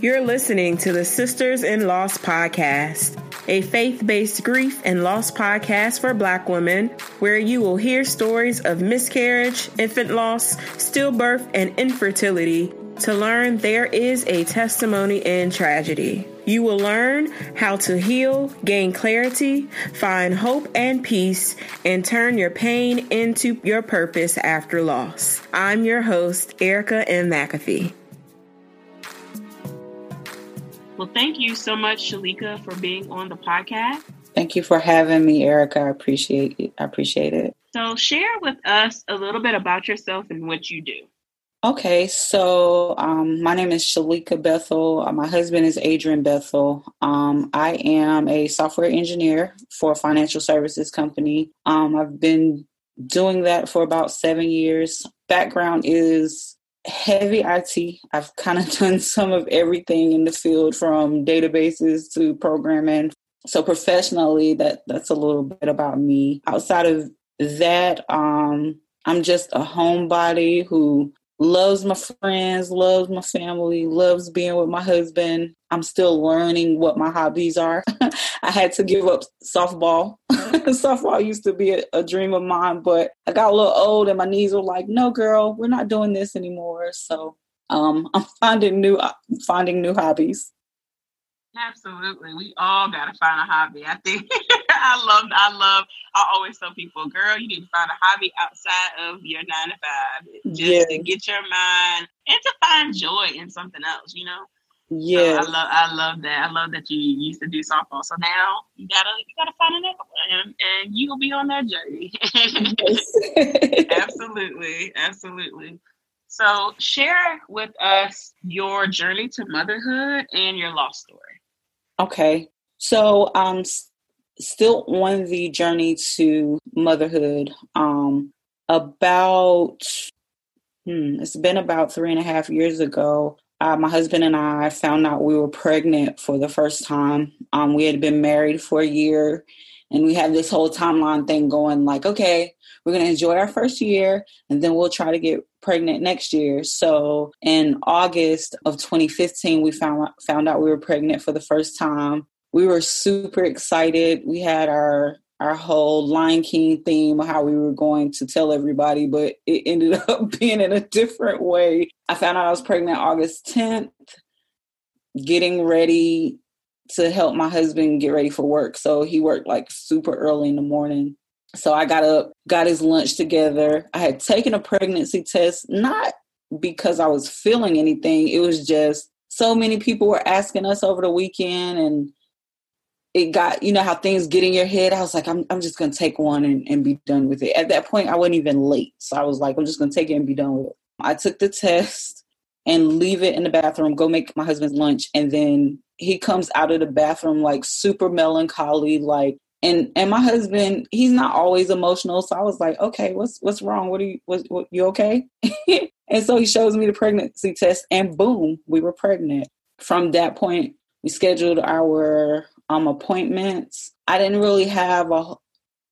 You're listening to the Sisters in Loss podcast, a faith based grief and loss podcast for Black women, where you will hear stories of miscarriage, infant loss, stillbirth, and infertility to learn there is a testimony in tragedy. You will learn how to heal, gain clarity, find hope and peace, and turn your pain into your purpose after loss. I'm your host, Erica M. McAfee. Well, thank you so much, Shalika, for being on the podcast. Thank you for having me, Erica. I appreciate it. I appreciate it. So, share with us a little bit about yourself and what you do. Okay, so um, my name is Shalika Bethel. Uh, my husband is Adrian Bethel. Um, I am a software engineer for a financial services company. Um, I've been doing that for about seven years. Background is heavy IT. I've kind of done some of everything in the field from databases to programming. So professionally, that that's a little bit about me. Outside of that, um, I'm just a homebody who loves my friends, loves my family, loves being with my husband. I'm still learning what my hobbies are. I had to give up softball. softball used to be a, a, dream of mine, but I got a little old and my knees were like, "No, girl, we're not doing this anymore." So um, I'm finding new uh, finding new hobbies. Absolutely. We all gotta find a hobby. I think I love I love I always tell people, girl, you need to find a hobby outside of your nine to five. Just yeah. to get your mind and to find joy in something else, you know? Yeah. So I love I love that. I love that you used to do softball. So now you gotta you gotta find another one and, you'll be on that journey. absolutely. Absolutely. So share with us your journey to motherhood and your lost story. Okay. So I'm still on the journey to motherhood. Um, about, hmm, it's been about three and a half years ago. Uh, my husband and I found out we were pregnant for the first time. Um, we had been married for a year and we had this whole timeline thing going like, okay, we're going to enjoy our first year and then we'll try to get pregnant next year. So in August of 2015, we found found out we were pregnant for the first time. We were super excited. We had our our whole Lion King theme, how we were going to tell everybody, but it ended up being in a different way. I found out I was pregnant August 10th, getting ready to help my husband get ready for work. So he worked like super early in the morning. So I got up, got his lunch together. I had taken a pregnancy test, not because I was feeling anything. It was just so many people were asking us over the weekend and it got, you know, how things get in your head. I was like, I'm, I'm just to take one and, and be done with it. At that point, I wasn't even late. So I was like, I'm just to take it and be done with it. I took the test and leave it in the bathroom, go make my husband's lunch. And then he comes out of the bathroom like super melancholy, like and and my husband he's not always emotional so i was like okay what's what's wrong what are you what, what you okay and so he shows me the pregnancy test and boom we were pregnant from that point we scheduled our um appointments i didn't really have a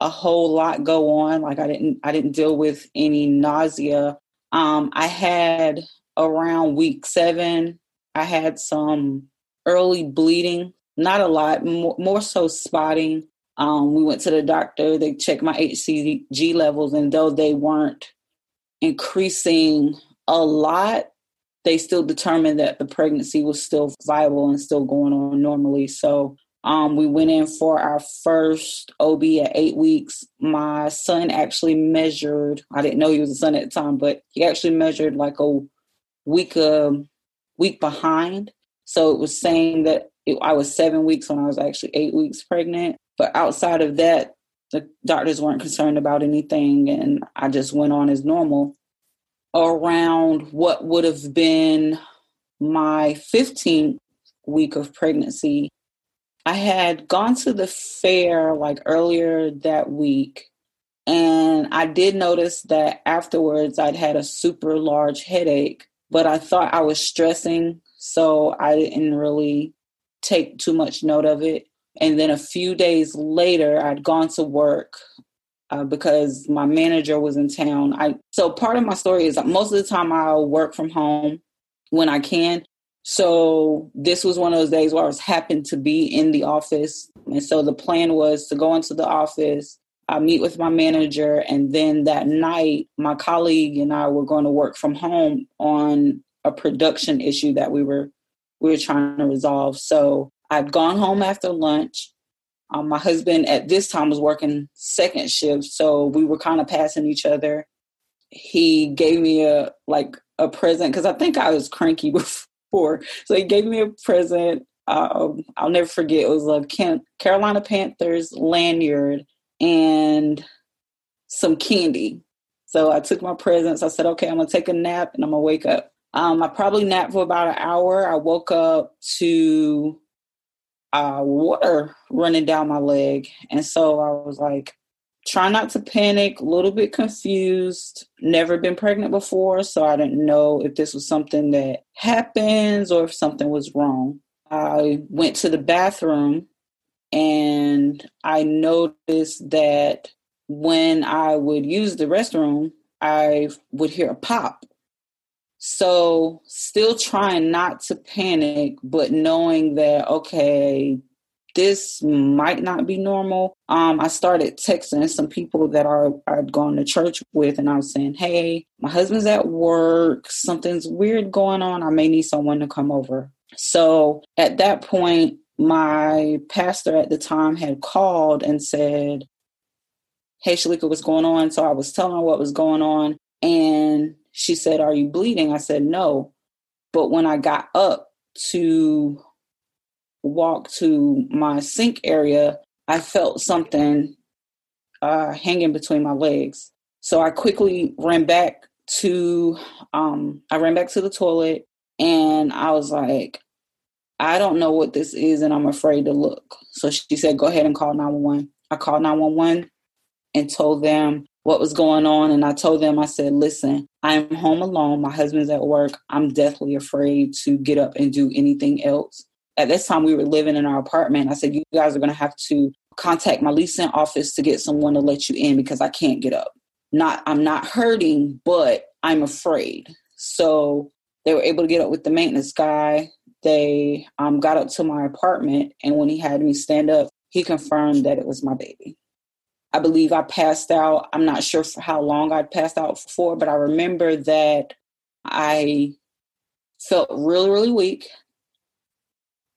a whole lot go on like i didn't i didn't deal with any nausea um i had around week 7 i had some early bleeding not a lot more, more so spotting um, we went to the doctor. They checked my HCG levels, and though they weren't increasing a lot, they still determined that the pregnancy was still viable and still going on normally. So um, we went in for our first OB at eight weeks. My son actually measured. I didn't know he was a son at the time, but he actually measured like a week a um, week behind. So it was saying that it, I was seven weeks when I was actually eight weeks pregnant. But outside of that, the doctors weren't concerned about anything, and I just went on as normal. Around what would have been my 15th week of pregnancy, I had gone to the fair like earlier that week. And I did notice that afterwards I'd had a super large headache, but I thought I was stressing. So I didn't really take too much note of it. And then a few days later, I'd gone to work uh, because my manager was in town. I so part of my story is that most of the time I'll work from home when I can. So this was one of those days where I was happened to be in the office, and so the plan was to go into the office, I meet with my manager, and then that night, my colleague and I were going to work from home on a production issue that we were we were trying to resolve. So I'd gone home after lunch. Um, my husband at this time was working second shift, so we were kind of passing each other. He gave me a like a present because I think I was cranky before, so he gave me a present. Um, I'll never forget. It was a Carolina Panthers lanyard and some candy. So I took my presents. I said, "Okay, I'm gonna take a nap and I'm gonna wake up." Um, I probably napped for about an hour. I woke up to uh, water running down my leg. And so I was like, try not to panic, a little bit confused, never been pregnant before. So I didn't know if this was something that happens or if something was wrong. I went to the bathroom and I noticed that when I would use the restroom, I would hear a pop so, still trying not to panic, but knowing that, okay, this might not be normal. Um, I started texting some people that are I'd gone to church with, and I was saying, "Hey, my husband's at work. Something's weird going on. I may need someone to come over." So at that point, my pastor at the time had called and said, "Hey, Shalika, what's going on?" So I was telling her what was going on, and she said, Are you bleeding? I said, No. But when I got up to walk to my sink area, I felt something uh, hanging between my legs. So I quickly ran back to um, I ran back to the toilet and I was like, I don't know what this is and I'm afraid to look. So she said, Go ahead and call 911. I called 911 and told them what was going on. And I told them, I said, listen, I'm home alone. My husband's at work. I'm deathly afraid to get up and do anything else. At this time, we were living in our apartment. I said, you guys are going to have to contact my leasing office to get someone to let you in because I can't get up. Not, I'm not hurting, but I'm afraid. So they were able to get up with the maintenance guy. They um, got up to my apartment, and when he had me stand up, he confirmed that it was my baby. I believe I passed out. I'm not sure for how long I'd passed out for, but I remember that I felt really, really weak.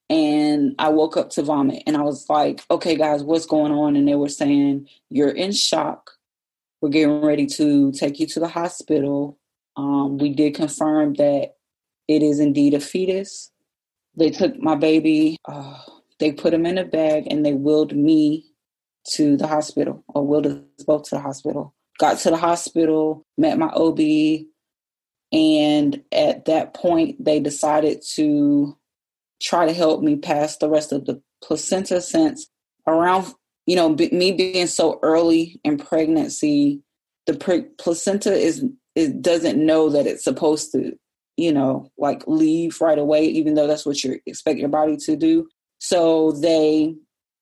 And I woke up to vomit. And I was like, okay, guys, what's going on? And they were saying, you're in shock. We're getting ready to take you to the hospital. Um, we did confirm that it is indeed a fetus. They took my baby, uh, they put him in a bag, and they wheeled me to the hospital or willed us both to the hospital. Got to the hospital, met my OB, and at that point, they decided to try to help me pass the rest of the placenta since around, you know, b- me being so early in pregnancy, the pre- placenta is it doesn't know that it's supposed to, you know, like leave right away, even though that's what you expect your body to do. So they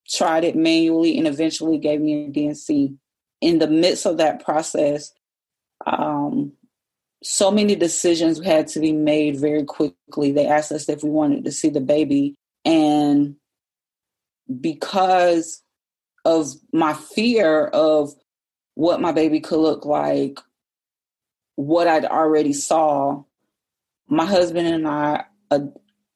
tried it manually, and eventually gave me a D&C. In the midst of that process, um, so many decisions had to be made very quickly. They asked us if we wanted to see the baby. And because of my fear of what my baby could look like, what I'd already saw, my husband and I, uh,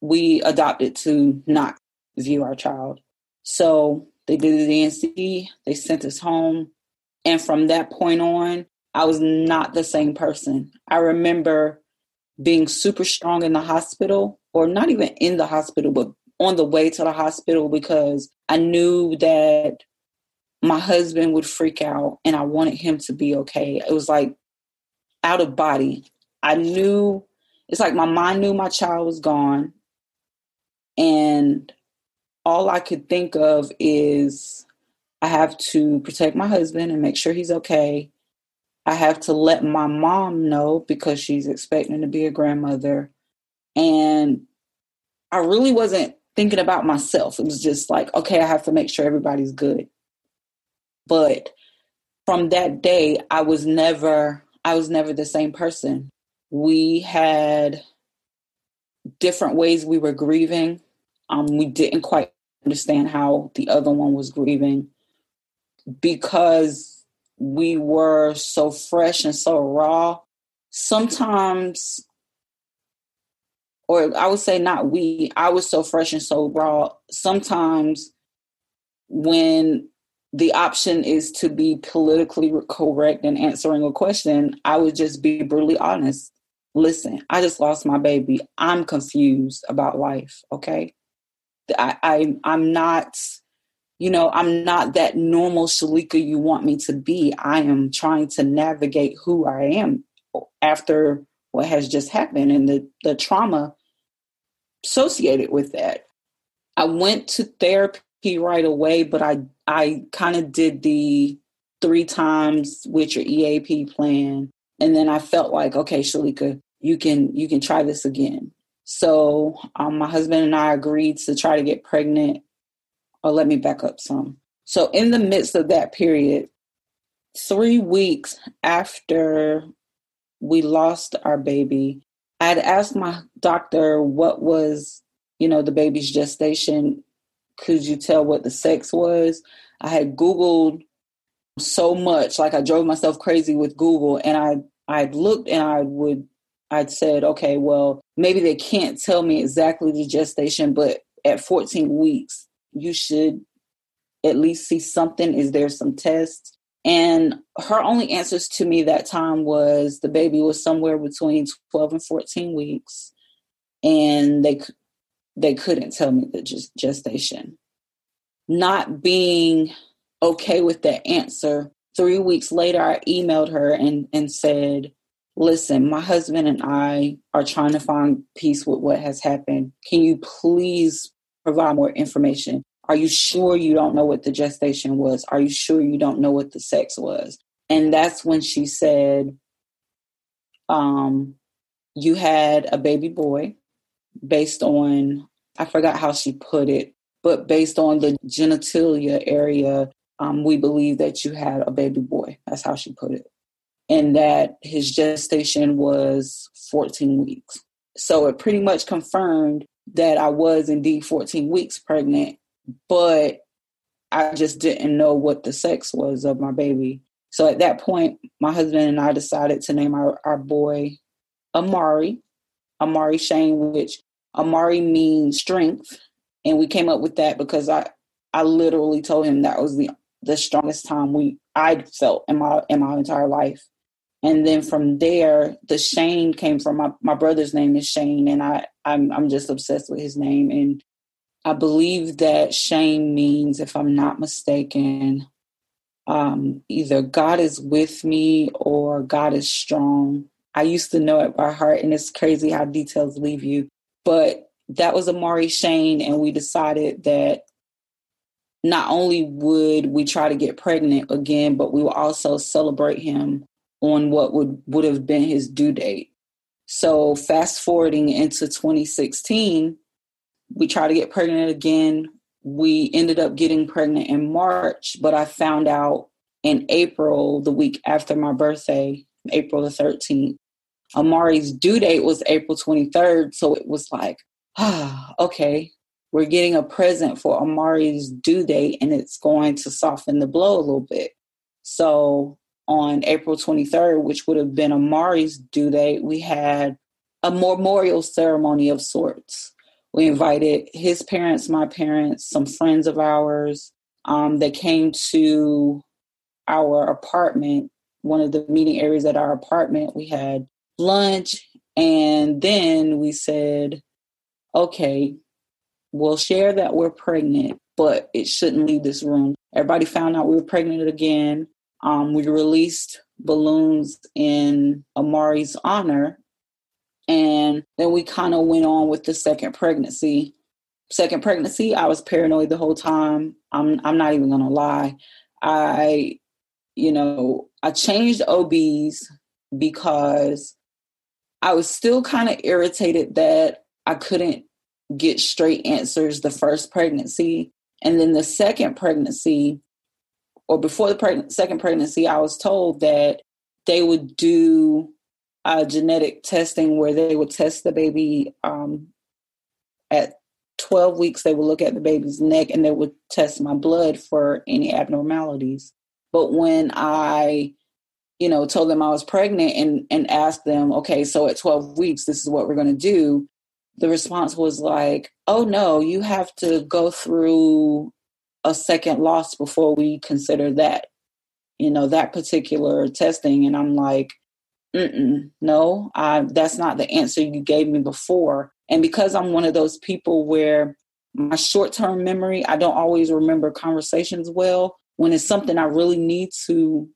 we adopted to not view our child. So they did the D&C, they sent us home. And from that point on, I was not the same person. I remember being super strong in the hospital, or not even in the hospital, but on the way to the hospital because I knew that my husband would freak out and I wanted him to be okay. It was like out of body. I knew it's like my mind knew my child was gone. And all I could think of is I have to protect my husband and make sure he's okay. I have to let my mom know because she's expecting to be a grandmother. And I really wasn't thinking about myself. It was just like, okay, I have to make sure everybody's good. But from that day, I was never I was never the same person. We had different ways we were grieving. Um, we didn't quite understand how the other one was grieving because we were so fresh and so raw. Sometimes, or I would say not we, I was so fresh and so raw. Sometimes when the option is to be politically correct and answering a question, I would just be brutally honest. Listen, I just lost my baby. I'm confused about life. Okay, I, I I'm not, you know, I'm not that normal Shalika you want me to be. I am trying to navigate who I am after what has just happened and the the trauma associated with that. I went to therapy right away, but I I kind of did the three times with your EAP plan, and then I felt like, okay, Shalika, you can you can try this again. So um, my husband and I agreed to try to get pregnant. Or let me back up some. So in the midst of that period, three weeks after we lost our baby, I had asked my doctor what was, you know, the baby's gestation could you tell what the sex was? I had Googled so much, like I drove myself crazy with Google, and I I looked and I would I'd said, okay, well, maybe they can't tell me exactly the gestation, but at 14 weeks, you should at least see something. Is there some tests? And her only answers to me that time was the baby was somewhere between 12 and 14 weeks. And they they couldn't tell me the gestation. Not being okay with that answer, three weeks later, I emailed her and, and said, Listen, my husband and I are trying to find peace with what has happened. Can you please provide more information? Are you sure you don't know what the gestation was? Are you sure you don't know what the sex was? And that's when she said, um, You had a baby boy based on, I forgot how she put it, but based on the genitalia area, um, we believe that you had a baby boy. That's how she put it. And that his gestation was 14 weeks. So it pretty much confirmed that I was indeed 14 weeks pregnant, but I just didn't know what the sex was of my baby. So at that point, my husband and I decided to name our, our boy Amari, Amari Shane, which Amari means strength. And we came up with that because I I literally told him that was the the strongest time we I felt in my in my entire life. And then from there, the Shane came from my, my brother's name is Shane, and I I'm I'm just obsessed with his name. And I believe that Shane means, if I'm not mistaken, um, either God is with me or God is strong. I used to know it by heart, and it's crazy how details leave you. But that was Amari Shane, and we decided that not only would we try to get pregnant again, but we will also celebrate him on what would would have been his due date. So fast forwarding into 2016, we tried to get pregnant again. We ended up getting pregnant in March, but I found out in April, the week after my birthday, April the 13th. Amari's due date was April 23rd. So it was like, ah, okay, we're getting a present for Amari's due date and it's going to soften the blow a little bit. So on April 23rd, which would have been Amari's due date, we had a memorial ceremony of sorts. We invited his parents, my parents, some friends of ours. Um, they came to our apartment, one of the meeting areas at our apartment. We had lunch, and then we said, okay, we'll share that we're pregnant, but it shouldn't leave this room. Everybody found out we were pregnant again. Um, we released balloons in Amari's honor. And then we kind of went on with the second pregnancy. Second pregnancy, I was paranoid the whole time. I'm I'm not even gonna lie. I, you know, I changed OBs because I was still kind of irritated that I couldn't get straight answers the first pregnancy. And then the second pregnancy, or before the preg- second pregnancy, I was told that they would do uh, genetic testing where they would test the baby um, at 12 weeks. They would look at the baby's neck and they would test my blood for any abnormalities. But when I you know, told them I was pregnant and and asked them, okay, so at 12 weeks, this is what we're going to do. The response was like, oh no, you have to go through a second loss before we consider that, you know, that particular testing. And I'm like, no, I, that's not the answer you gave me before. And because I'm one of those people where my short term memory, I don't always remember conversations well. When it's something I really need to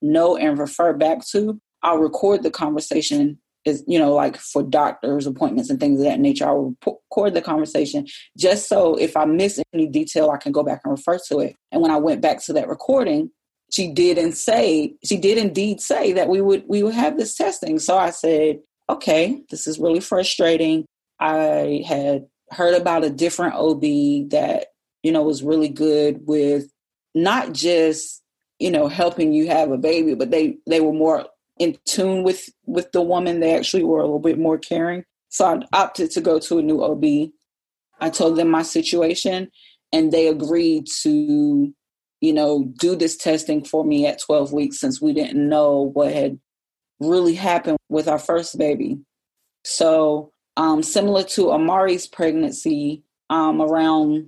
know and refer back to, I'll record the conversation is you know like for doctors appointments and things of that nature i'll record the conversation just so if i miss any detail i can go back and refer to it. And when i went back to that recording she did and say she did indeed say that we would we would have this testing. So i said okay this is really frustrating. I had heard about a different ob that you know was really good with not just you know helping you have a baby but they they were more in tune with with the woman they actually were a little bit more caring so i opted to go to a new ob i told them my situation and they agreed to you know do this testing for me at 12 weeks since we didn't know what had really happened with our first baby so um, similar to amari's pregnancy um, around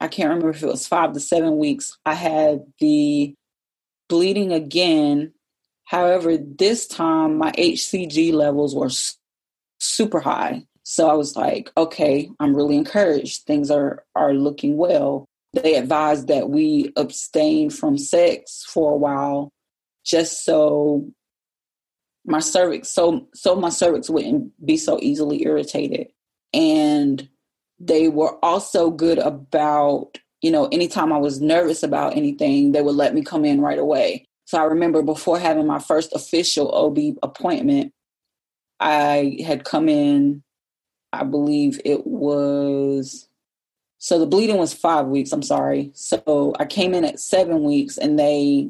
I can't remember if it was five to seven weeks, I had the bleeding again. However, this time my HCG levels were super high. So I was like, okay, I'm really encouraged. Things are are looking well. They advised that we abstain from sex for a while just so my cervix so so my cervix wouldn't be so easily irritated. And they were also good about, you know, anytime I was nervous about anything, they would let me come in right away. So I remember before having my first official OB appointment, I had come in, I believe it was, so the bleeding was five weeks, I'm sorry. So I came in at seven weeks and they,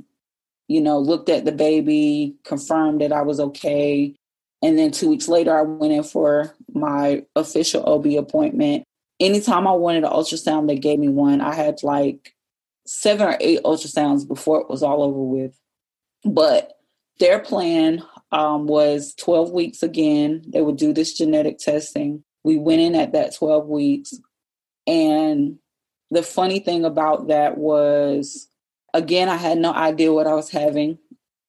you know, looked at the baby, confirmed that I was okay. And then two weeks later, I went in for my official OB appointment anytime I wanted an ultrasound, they gave me one. I had like seven or eight ultrasounds before it was all over with. But their plan um, was 12 weeks again. They would do this genetic testing. We went in at that 12 weeks. And the funny thing about that was, again, I had no idea what I was having.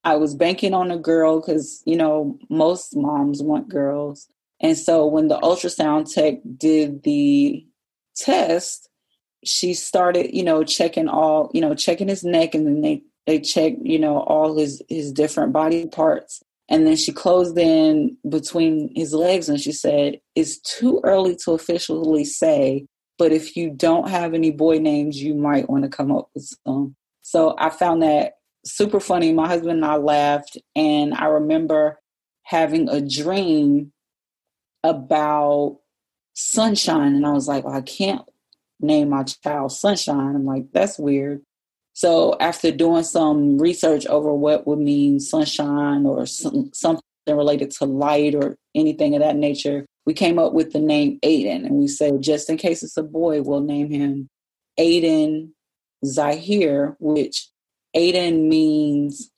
I was banking on a girl because, you know, most moms want girls. And so when the ultrasound tech did the test, she started, you know, checking all, you know, checking his neck and then they they checked, you know, all his his different body parts. And then she closed in between his legs and she said, It's too early to officially say, but if you don't have any boy names, you might want to come up with some. So I found that super funny. My husband and I laughed, and I remember having a dream about sunshine. And I was like, well, I can't name my child sunshine. I'm like, that's weird. So after doing some research over what would mean sunshine or some, something related to light or anything of that nature, we came up with the name Aiden. And we said, just in case it's a boy, we'll name him Aiden Zahir, which Aiden means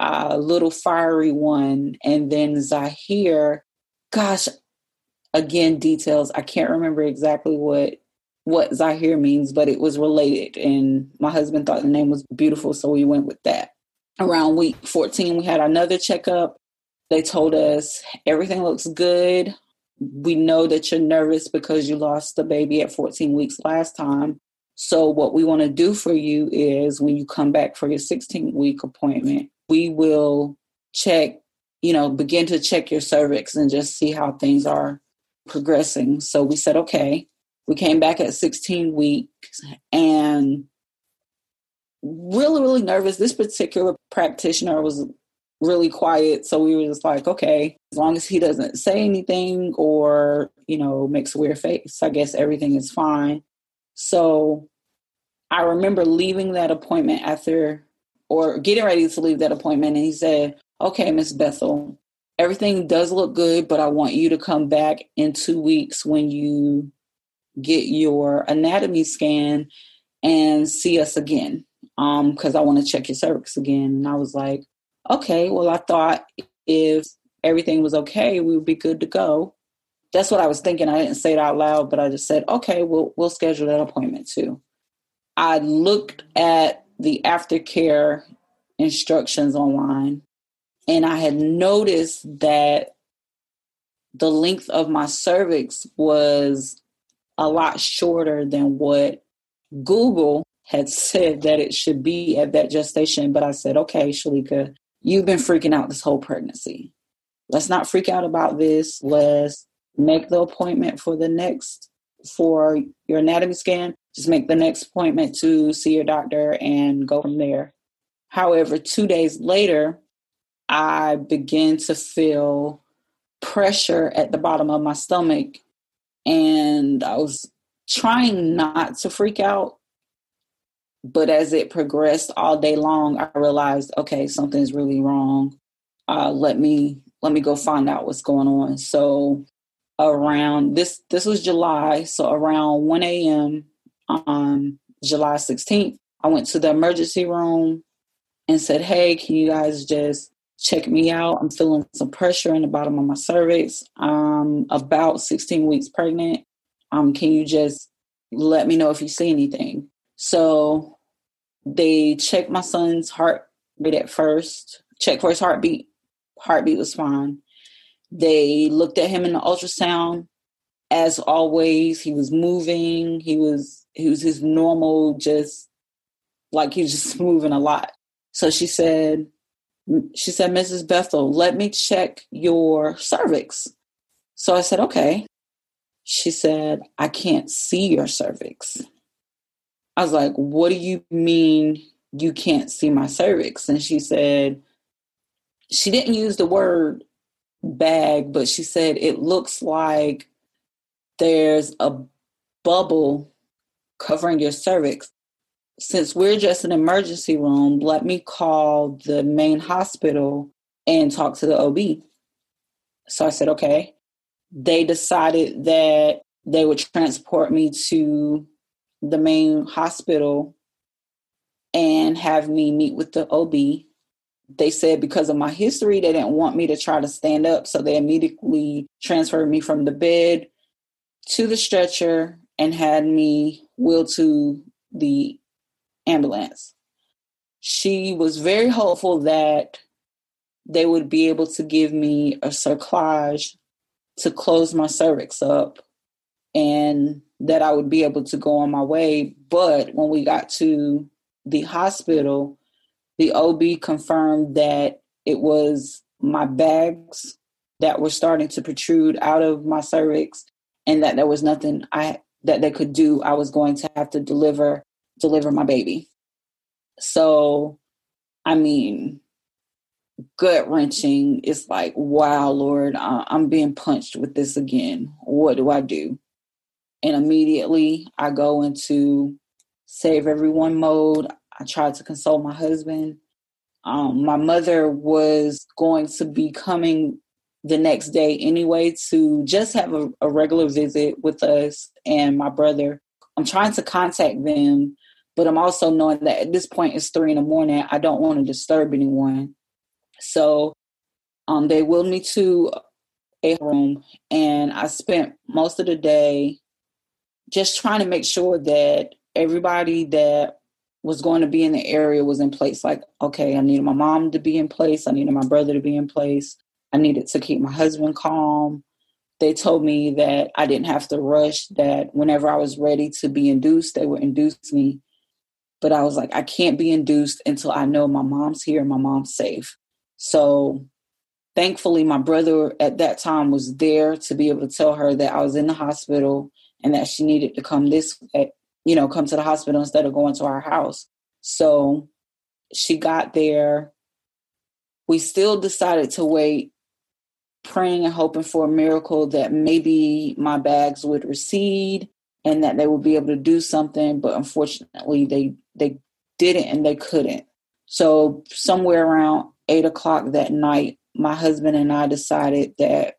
a uh, little fiery one. And then Zahir, gosh, again details. I can't remember exactly what what Zahir means, but it was related. And my husband thought the name was beautiful, so we went with that. Around week 14, we had another checkup. They told us everything looks good. We know that you're nervous because you lost the baby at 14 weeks last time. So, what we want to do for you is when you come back for your 16 week appointment, we will check, you know, begin to check your cervix and just see how things are progressing. So, we said, okay. We came back at 16 weeks and really, really nervous. This particular practitioner was really quiet. So we were just like, okay, as long as he doesn't say anything or, you know, makes a weird face, I guess everything is fine. So I remember leaving that appointment after or getting ready to leave that appointment and he said, Okay, Miss Bethel, everything does look good, but I want you to come back in two weeks when you get your anatomy scan and see us again. Um, because I want to check your cervix again. And I was like, okay, well, I thought if everything was okay, we would be good to go. That's what I was thinking. I didn't say it out loud, but I just said, okay, we'll we'll schedule that appointment too. I looked at the aftercare instructions online and I had noticed that the length of my cervix was a lot shorter than what Google had said that it should be at that gestation. But I said, okay, Shalika, you've been freaking out this whole pregnancy. Let's not freak out about this. Let's make the appointment for the next for your anatomy scan. Just make the next appointment to see your doctor and go from there. However, two days later, I began to feel pressure at the bottom of my stomach. And I was trying not to freak out but as it progressed all day long, I realized, okay, something's really wrong. Uh, let me let me go find out what's going on. So around this this was July, so around 1 a.m. on July 16th, I went to the emergency room and said, Hey, can you guys just check me out? I'm feeling some pressure in the bottom of my cervix. I'm about 16 weeks pregnant. Um, can you just let me know if you see anything? So they checked my son's heart rate at first, checked for his heartbeat. Heartbeat was fine. They looked at him in the ultrasound. As always, he was moving. He was he was his normal, just like he was just moving a lot. So she said, she said, Mrs. Bethel, let me check your cervix. So I said, okay. She said, I can't see your cervix. I was like, what do you mean you can't see my cervix? And she said, she didn't use the word bag, but she said it looks like there's a bubble covering your cervix. Since we're just an emergency room, let me call the main hospital and talk to the OB. So I said, okay. They decided that they would transport me to the main hospital and have me meet with the OB. They said because of my history, they didn't want me to try to stand up. So they immediately transferred me from the bed to the stretcher and had me wheeled to the ambulance. She was very hopeful that they would be able to give me a cerclage to close my cervix up and that I would be able to go on my way. But when we got to the hospital, the OB confirmed that it was my bags that were starting to protrude out of my cervix and that there was nothing I that they could do. I was going to have to deliver deliver my baby. So I mean gut wrenching. It's like, wow, Lord, I'm being punched with this again. What do I do? and immediately I go into save everyone mode. I tried to console my husband. Um, my mother was going to be coming the next day anyway to just have a, a regular visit with us and my brother. I'm trying to contact them, but I'm also knowing that at this point it's three in the morning. I don't want to disturb anyone. So um, they wheeled me to a room and I spent most of the day just trying to make sure that everybody that was going to be in the area was in place. Like, okay, I needed my mom to be in place. I needed my brother to be in place. I needed to keep my husband calm. they told me that I didn't have to rush, that whenever I was ready to be induced, they would induce me. But I was like, I can't be induced until I know my mom's here and my mom's safe. So thankfully, my brother at that time was there to be able to tell her that I was in the hospital and that she needed to come this way, you know, come to the hospital instead of going to our house. So she got there. We still decided to wait praying and hoping for a miracle that maybe my bags would recede and that they would be able to do something but unfortunately they they didn't and they couldn't so somewhere around eight o'clock that night my husband and i decided that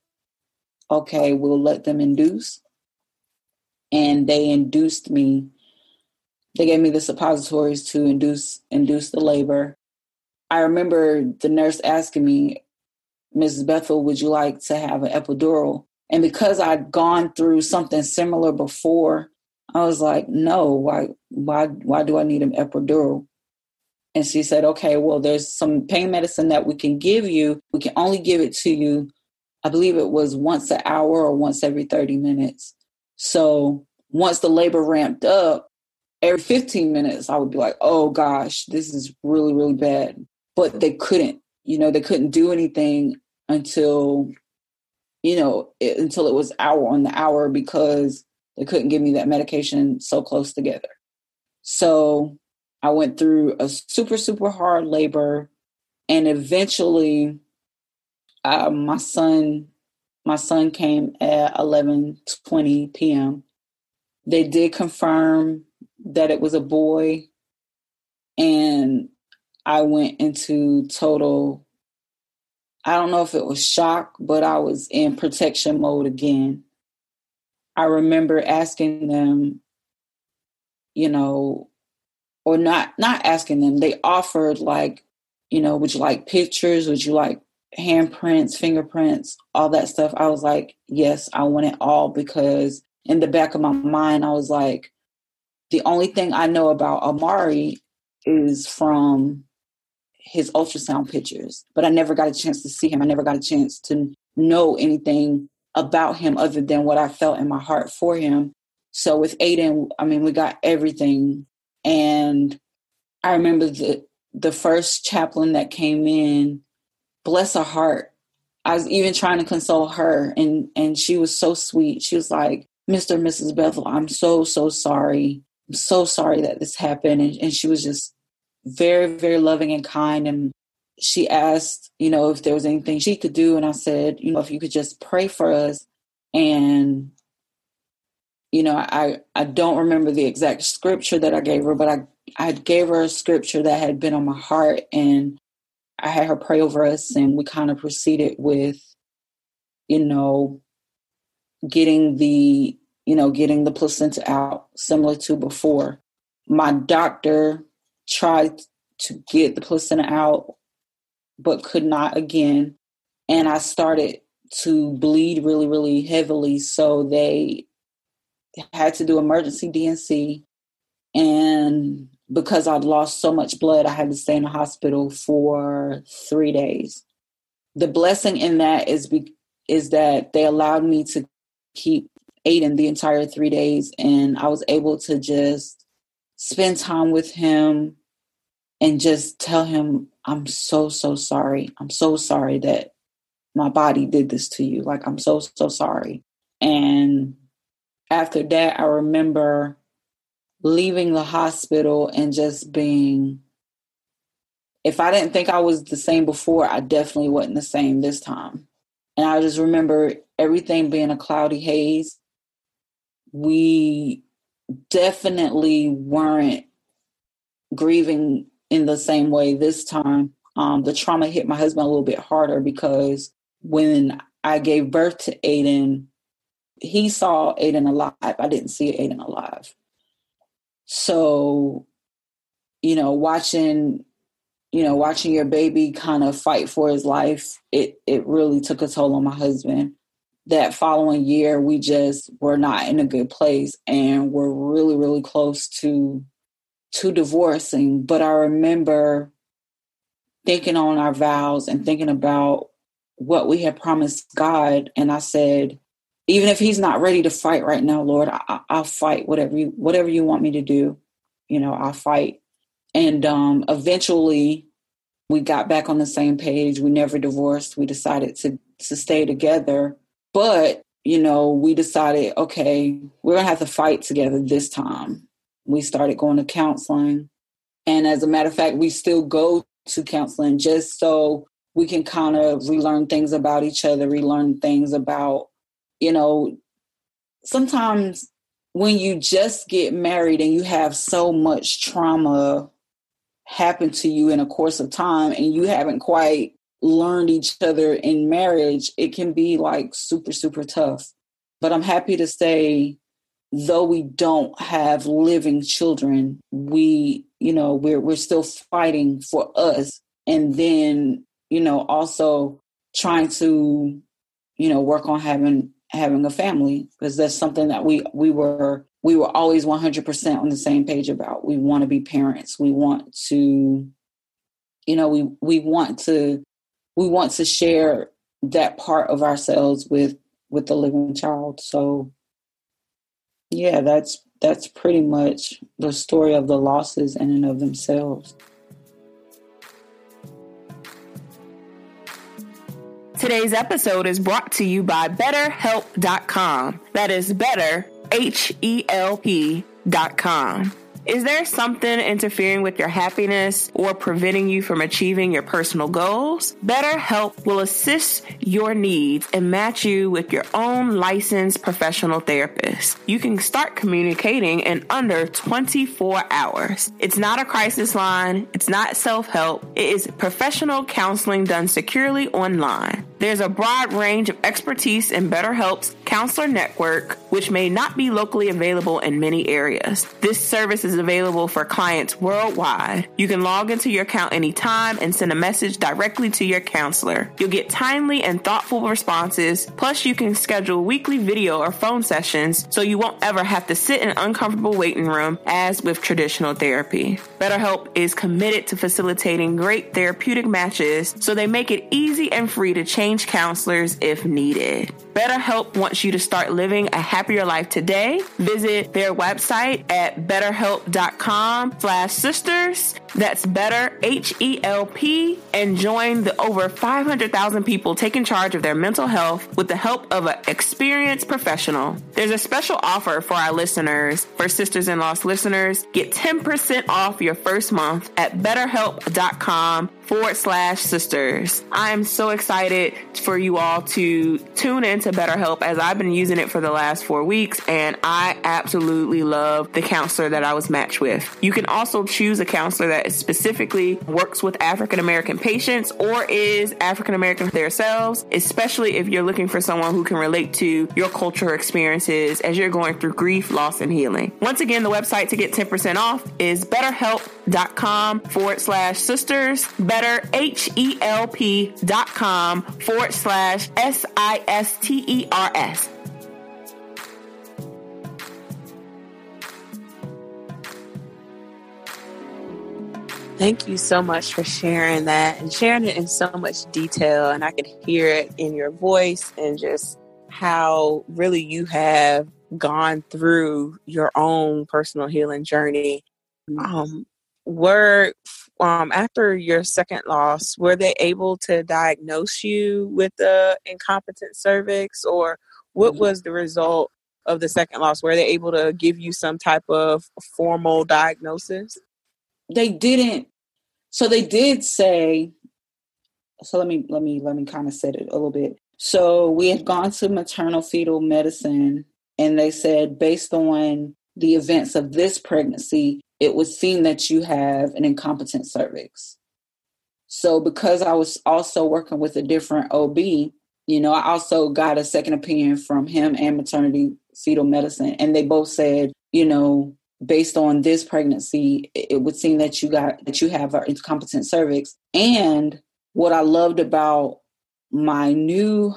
okay we'll let them induce and they induced me they gave me the suppositories to induce induce the labor i remember the nurse asking me Mrs. Bethel, would you like to have an epidural? And because I'd gone through something similar before, I was like, no, why why why do I need an epidural? And she said, okay, well, there's some pain medicine that we can give you. We can only give it to you, I believe it was once an hour or once every 30 minutes. So once the labor ramped up, every 15 minutes, I would be like, oh gosh, this is really, really bad. But they couldn't, you know, they couldn't do anything until you know it, until it was hour on the hour because they couldn't give me that medication so close together. So i went through a super super hard labor and eventually uh, my son my son came at 11 20 p.m they did confirm that it was a boy and i went into total I don't know if it was shock, but I was in protection mode again. I remember asking them, you know, or not not asking them. They offered like, you know, would you like pictures? Would you like handprints, fingerprints, all that stuff? I was like, yes, I want it all because in the back of my mind, I was like, the only thing I know about Amari is from his ultrasound pictures, but I never got a chance to see him. I never got a chance to know anything about him other than what I felt in my heart for him. So with Aiden, I mean, we got everything. And I remember the the first chaplain that came in, bless her heart. I was even trying to console her and and she was so sweet. She was like, Mr. and Mrs. Bethel, I'm so, so sorry. I'm so sorry that this happened. And, and she was just very, very loving and kind. And she asked, you know, if there was anything she could do. And I said, you know, if you could just pray for us. And, you know, I, I don't remember the exact scripture that I gave her, but I, I gave her a scripture that had been on my heart. And I had her pray over us. And we kind of proceeded with, you know, getting the, you know, getting the placenta out similar to before. My doctor tried to get the placenta out, but could not again. And I started to bleed really, really heavily. So they had to do emergency D&C. And because I'd lost so much blood, I had to stay in the hospital for three days. The blessing in that is be, is that they allowed me to keep Aiden the entire three days, and I was able to just spend time with him and just tell him, I'm so, so sorry. I'm so sorry that my body did this to you. Like, I'm so, so sorry. And after that, I remember leaving the hospital and just being, if I didn't think I was the same before, I definitely wasn't the same this time. And I just remember everything being a cloudy haze. We definitely weren't grieving in the same way this time. Um, the trauma hit my husband a little bit harder because when I gave birth to Aiden, he saw Aiden alive. I didn't see Aiden alive. So, you know, watching, you know, watching your baby kind of fight for his life, it it really took a toll on my husband. That following year, we just were not in a good place and we're really, really close to to divorcing, but I remember thinking on our vows and thinking about what we had promised God. And I said, even if he's not ready to fight right now, Lord, I, will fight whatever you whatever you want me to do. You know, I'll fight. And um, eventually, we got back on the same page. We never divorced. We decided to to stay together, but you know, we decided, okay, we're gonna have to fight together this time. We started going to counseling, and as a matter of fact, we still go to counseling just so we can kind of relearn things about each other, relearn things about you know, sometimes when you just get married and you have so much trauma happen to you in a course of time and you haven't quite learned each other in marriage, it can be like super, super tough. But I'm happy to say, though we don't have living children, we, you know, we're we're still fighting for us. And then, you know, also trying to, you know, work on having having a family because that's something that we we were we were always 100% on the same page about we want to be parents we want to you know we we want to we want to share that part of ourselves with with the living child so yeah that's that's pretty much the story of the losses in and of themselves Today's episode is brought to you by BetterHelp.com. That is better, H E L P.com. Is there something interfering with your happiness or preventing you from achieving your personal goals? BetterHelp will assist your needs and match you with your own licensed professional therapist. You can start communicating in under 24 hours. It's not a crisis line, it's not self help, it is professional counseling done securely online. There's a broad range of expertise in BetterHelp's counselor network, which may not be locally available in many areas. This service is available for clients worldwide. You can log into your account anytime and send a message directly to your counselor. You'll get timely and thoughtful responses, plus, you can schedule weekly video or phone sessions so you won't ever have to sit in an uncomfortable waiting room as with traditional therapy. BetterHelp is committed to facilitating great therapeutic matches so they make it easy and free to change change counselors if needed. BetterHelp wants you to start living a happier life today. Visit their website at betterhelp.com slash sisters. That's better, H-E-L-P, and join the over 500,000 people taking charge of their mental health with the help of an experienced professional. There's a special offer for our listeners. For Sisters in Loss listeners, get 10% off your first month at betterhelp.com forward slash sisters. I am so excited for you all to tune into BetterHelp as I've been using it for the last four weeks and I absolutely love the counselor that I was matched with. You can also choose a counselor that specifically works with African American patients or is African American themselves, especially if you're looking for someone who can relate to your cultural experiences as you're going through grief, loss, and healing. Once again, the website to get 10% off is betterhelp.com forward slash sisters better, H-E-L-P dot com forward slash S-I-S-T-E-R-S. Thank you so much for sharing that and sharing it in so much detail. And I could hear it in your voice and just how really you have gone through your own personal healing journey. Um, were um, after your second loss, were they able to diagnose you with the incompetent cervix, or what mm-hmm. was the result of the second loss? Were they able to give you some type of formal diagnosis? They didn't. So they did say. So let me let me let me kind of set it a little bit. So we had gone to maternal fetal medicine, and they said based on the events of this pregnancy, it was seen that you have an incompetent cervix. So because I was also working with a different OB, you know, I also got a second opinion from him and maternity fetal medicine. And they both said, you know, based on this pregnancy, it would seem that you got that you have an incompetent cervix. And what I loved about my new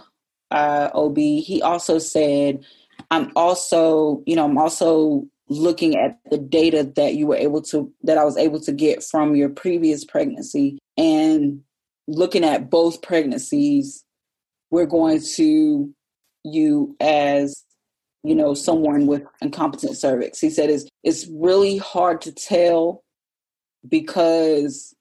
uh, OB, he also said, I'm also, you know, I'm also looking at the data that you were able to that I was able to get from your previous pregnancy and looking at both pregnancies we're going to you as you know someone with incompetent cervix. He said it's it's really hard to tell because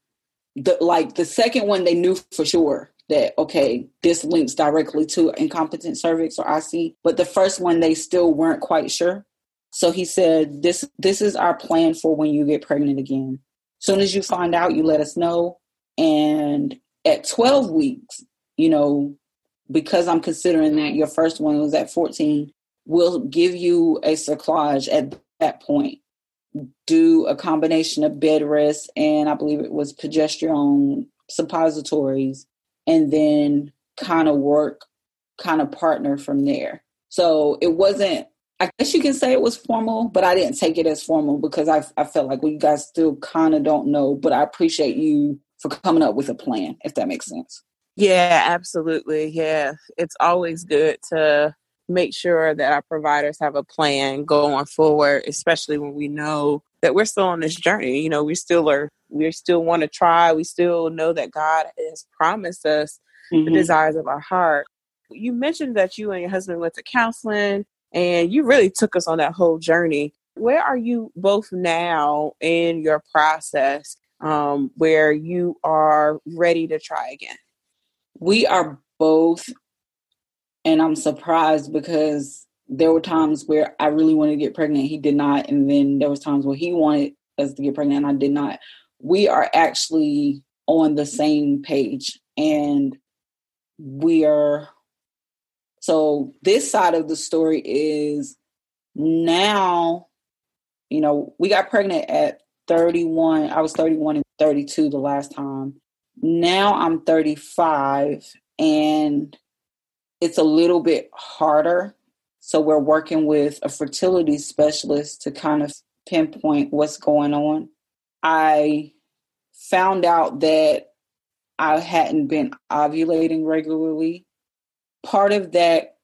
the like the second one they knew for sure that okay this links directly to incompetent cervix or ic but the first one they still weren't quite sure. So he said this this is our plan for when you get pregnant again. Soon as you find out you let us know. And at 12 weeks you know because i'm considering that your first one was at 14 we'll give you a cerclage at that point. Do a combination of bed rest and I believe it was progesterone suppositories, and then kind of work, kind of partner from there. So it wasn't, I guess you can say it was formal, but I didn't take it as formal because I, I felt like well, you guys still kind of don't know, but I appreciate you for coming up with a plan, if that makes sense. Yeah, absolutely. Yeah. It's always good to make sure that our providers have a plan going forward, especially when we know that we're still on this journey. You know, we still are, we still want to try. We still know that God has promised us mm-hmm. the desires of our heart. You mentioned that you and your husband went to counseling and you really took us on that whole journey. Where are you both now in your process um, where you are ready to try again? We are both and I'm surprised because there were times where I really wanted to get pregnant, he did not, and then there was times where he wanted us to get pregnant, and I did not. We are actually on the same page, and we are. So this side of the story is now, you know, we got pregnant at 31. I was 31 and 32 the last time. Now I'm 35 and it's a little bit harder. So we're working with a fertility specialist to kind of pinpoint what's going on. I found out that I hadn't been ovulating regularly. Part of that,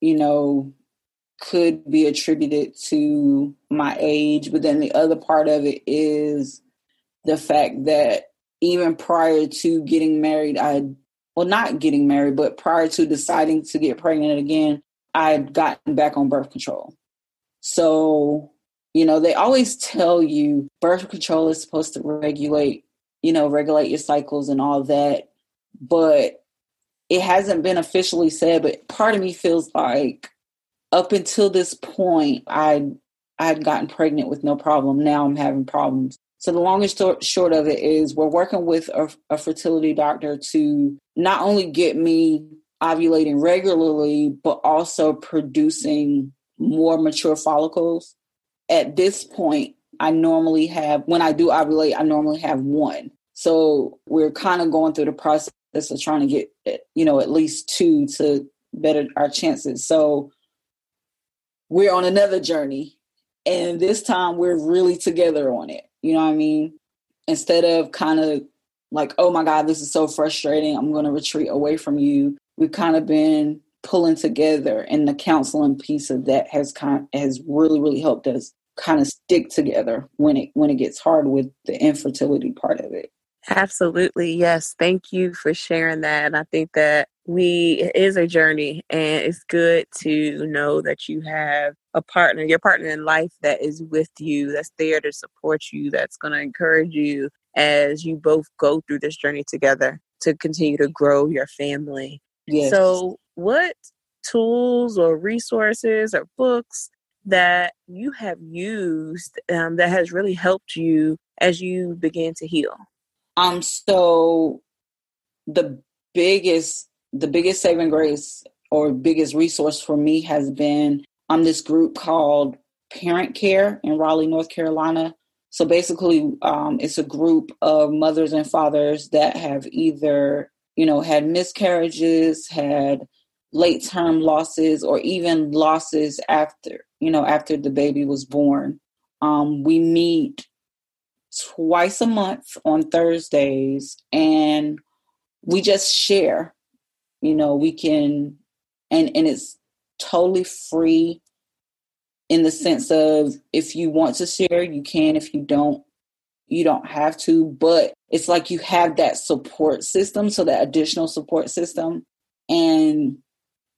you know, could be attributed to my age, but then the other part of it is the fact that even prior to getting married, I well, not getting married, but prior to deciding to get pregnant again, I had gotten back on birth control. So, you know, they always tell you birth control is supposed to regulate, you know, regulate your cycles and all that. But it hasn't been officially said, but part of me feels like up until this point, I I had gotten pregnant with no problem. Now I'm having problems. So the long and short of it is we're working with a, a fertility doctor to not only get me ovulating regularly, but also producing more mature follicles. At this point, I normally have, when I do ovulate, I normally have one. So we're kind of going through the process of trying to get, you know, at least two to better our chances. So we're on another journey. And this time we're really together on it. You know what I mean? Instead of kind of like, oh my God, this is so frustrating. I'm going to retreat away from you. We've kind of been pulling together, and the counseling piece of that has kind has really really helped us kind of stick together when it when it gets hard with the infertility part of it. Absolutely. Yes. Thank you for sharing that. And I think that we it is a journey and it's good to know that you have a partner, your partner in life that is with you, that's there to support you, that's going to encourage you as you both go through this journey together to continue to grow your family. Yes. So, what tools or resources or books that you have used um, that has really helped you as you begin to heal? Um, so the biggest the biggest saving grace or biggest resource for me has been on um, this group called Parent Care in Raleigh, North Carolina. So basically, um, it's a group of mothers and fathers that have either, you know, had miscarriages, had late term losses, or even losses after, you know, after the baby was born. Um, we meet twice a month on Thursdays and we just share. You know, we can and and it's totally free in the sense of if you want to share, you can. If you don't, you don't have to. But it's like you have that support system, so that additional support system. And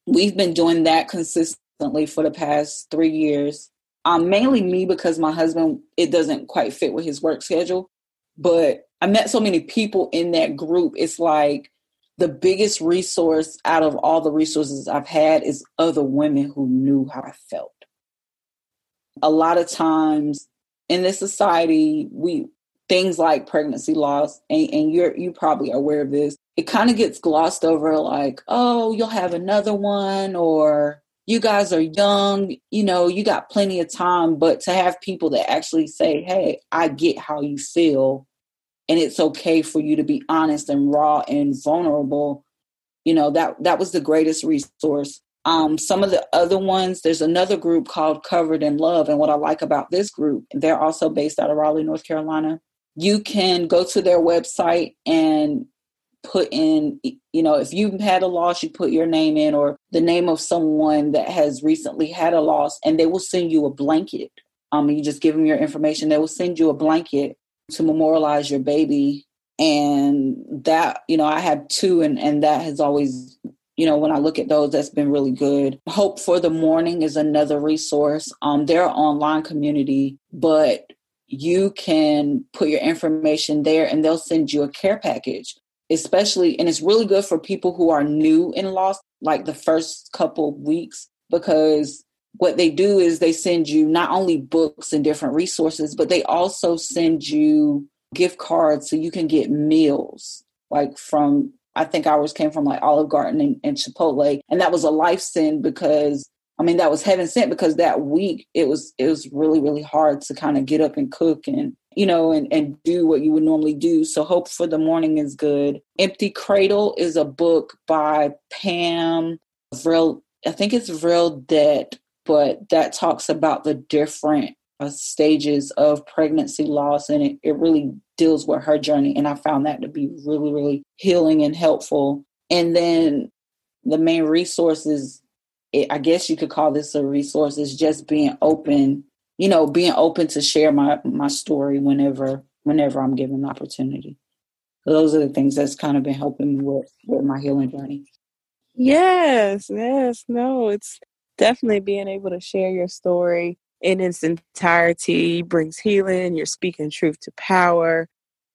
we've been doing that consistently for the past three years. Um, mainly me because my husband, it doesn't quite fit with his work schedule. But I met so many people in that group. It's like the biggest resource out of all the resources I've had is other women who knew how I felt. A lot of times in this society, we things like pregnancy loss, and, and you're you probably aware of this, it kind of gets glossed over like, oh, you'll have another one, or you guys are young, you know, you got plenty of time. But to have people that actually say, hey, I get how you feel, and it's okay for you to be honest and raw and vulnerable, you know, that that was the greatest resource. Um, some of the other ones, there's another group called Covered in Love. And what I like about this group, they're also based out of Raleigh, North Carolina you can go to their website and put in you know if you've had a loss you put your name in or the name of someone that has recently had a loss and they will send you a blanket. Um you just give them your information they will send you a blanket to memorialize your baby. And that you know i have two and and that has always you know when i look at those that's been really good. Hope for the mourning is another resource. Um they're online community but you can put your information there and they'll send you a care package especially and it's really good for people who are new in loss like the first couple weeks because what they do is they send you not only books and different resources but they also send you gift cards so you can get meals like from i think ours came from like olive garden and, and chipotle and that was a life send because I mean, that was heaven sent because that week it was it was really really hard to kind of get up and cook and you know and and do what you would normally do. So Hope for the mourning is good. Empty Cradle is a book by Pam Vril. I think it's Vril Debt, but that talks about the different uh, stages of pregnancy loss and it, it really deals with her journey and i found that to be really really healing and helpful and then the main resources it, I guess you could call this a resource is just being open, you know, being open to share my my story whenever whenever I'm given the opportunity. So those are the things that's kind of been helping me with with my healing journey. Yes, yes, no, it's definitely being able to share your story in its entirety brings healing. You're speaking truth to power,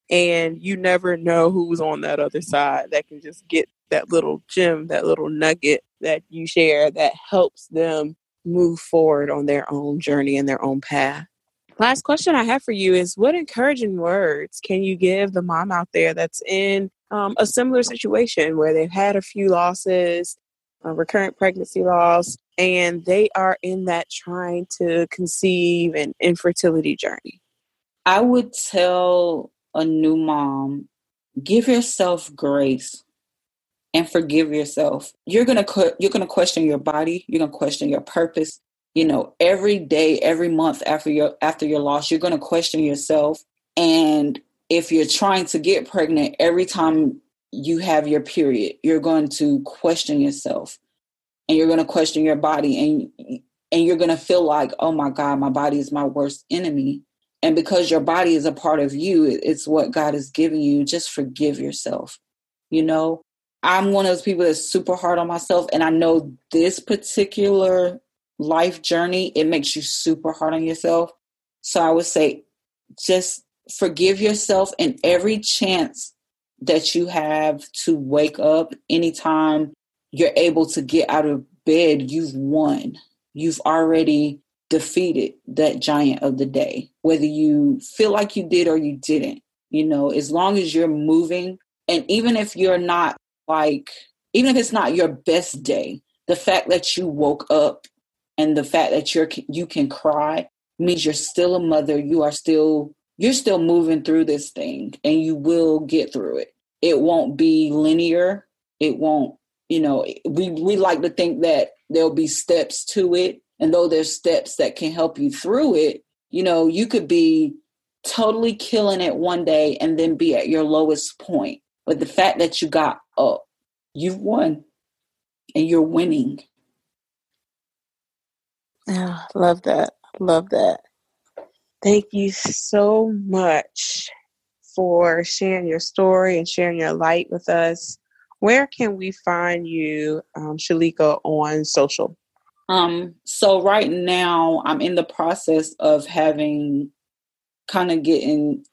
and you never know who's on that other side that can just get that little gem, that little nugget that you share that helps them move forward on their own journey and their own path. Last question I have for you is what encouraging words can you give the mom out there that's in um, a similar situation where they've had a few losses, a recurrent pregnancy loss, and they are in that trying to conceive and infertility journey? I would tell a new mom give yourself grace and forgive yourself. You're going to you're going to question your body, you're going to question your purpose. You know, every day, every month after your after your loss, you're going to question yourself and if you're trying to get pregnant every time you have your period, you're going to question yourself and you're going to question your body and and you're going to feel like, "Oh my god, my body is my worst enemy." And because your body is a part of you, it's what God has given you, just forgive yourself. You know, I'm one of those people that's super hard on myself. And I know this particular life journey, it makes you super hard on yourself. So I would say just forgive yourself and every chance that you have to wake up anytime you're able to get out of bed, you've won. You've already defeated that giant of the day, whether you feel like you did or you didn't. You know, as long as you're moving, and even if you're not like even if it's not your best day the fact that you woke up and the fact that you're you can cry means you're still a mother you are still you're still moving through this thing and you will get through it. It won't be linear. It won't you know we we like to think that there'll be steps to it. And though there's steps that can help you through it you know you could be totally killing it one day and then be at your lowest point. But the fact that you got up, you've won and you're winning. Yeah, love that. Love that. Thank you so much for sharing your story and sharing your light with us where can we find you, um, Shalika, on social? Um, so right now I'm in the process of having kind of getting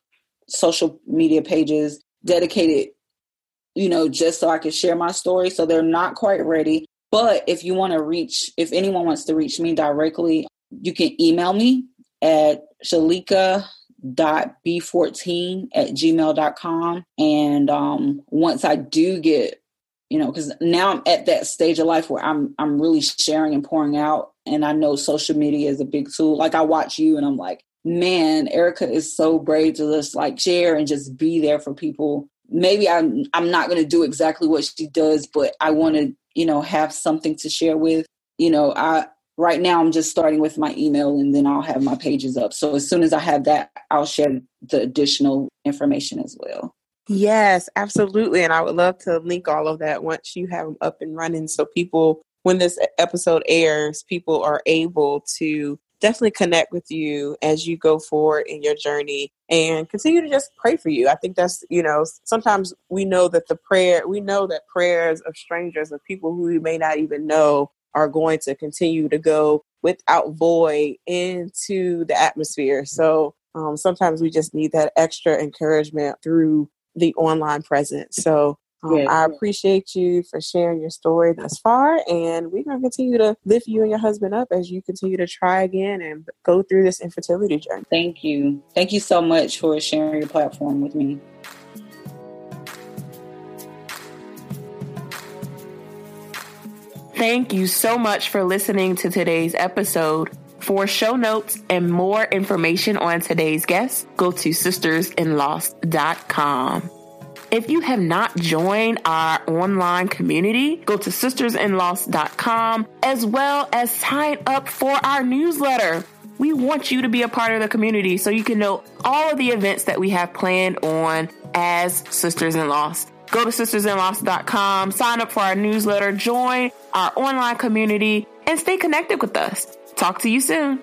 social media pages dedicated, you know, just so I can share my story. So they're not quite ready. But if you want to reach, if anyone wants to reach me directly, you can email me at shalika.b14 at gmail.com. And um, once I do get, you know, because now I'm at that stage of life where I'm I'm really sharing and pouring out. And I know social media is a big tool. Like I watch you and I'm like, man, Erica is so brave to just like share and just be there for people. Maybe I'm I'm not gonna do exactly what she does, but I wanna, you know, have something to share with. You know, I right now I'm just starting with my email and then I'll have my pages up. So as soon as I have that, I'll share the additional information as well. Yes, absolutely. And I would love to link all of that once you have them up and running so people when this episode airs, people are able to definitely connect with you as you go forward in your journey and continue to just pray for you. I think that's, you know, sometimes we know that the prayer, we know that prayers of strangers, of people who we may not even know, are going to continue to go without void into the atmosphere. So um, sometimes we just need that extra encouragement through the online presence. So um, yeah. I appreciate you for sharing your story thus far, and we're going to continue to lift you and your husband up as you continue to try again and go through this infertility journey. Thank you. Thank you so much for sharing your platform with me. Thank you so much for listening to today's episode. For show notes and more information on today's guest, go to sistersinloss.com. If you have not joined our online community, go to sistersinloss.com as well as sign up for our newsletter. We want you to be a part of the community so you can know all of the events that we have planned on as Sisters in Loss. Go to sistersinloss.com, sign up for our newsletter, join our online community, and stay connected with us. Talk to you soon.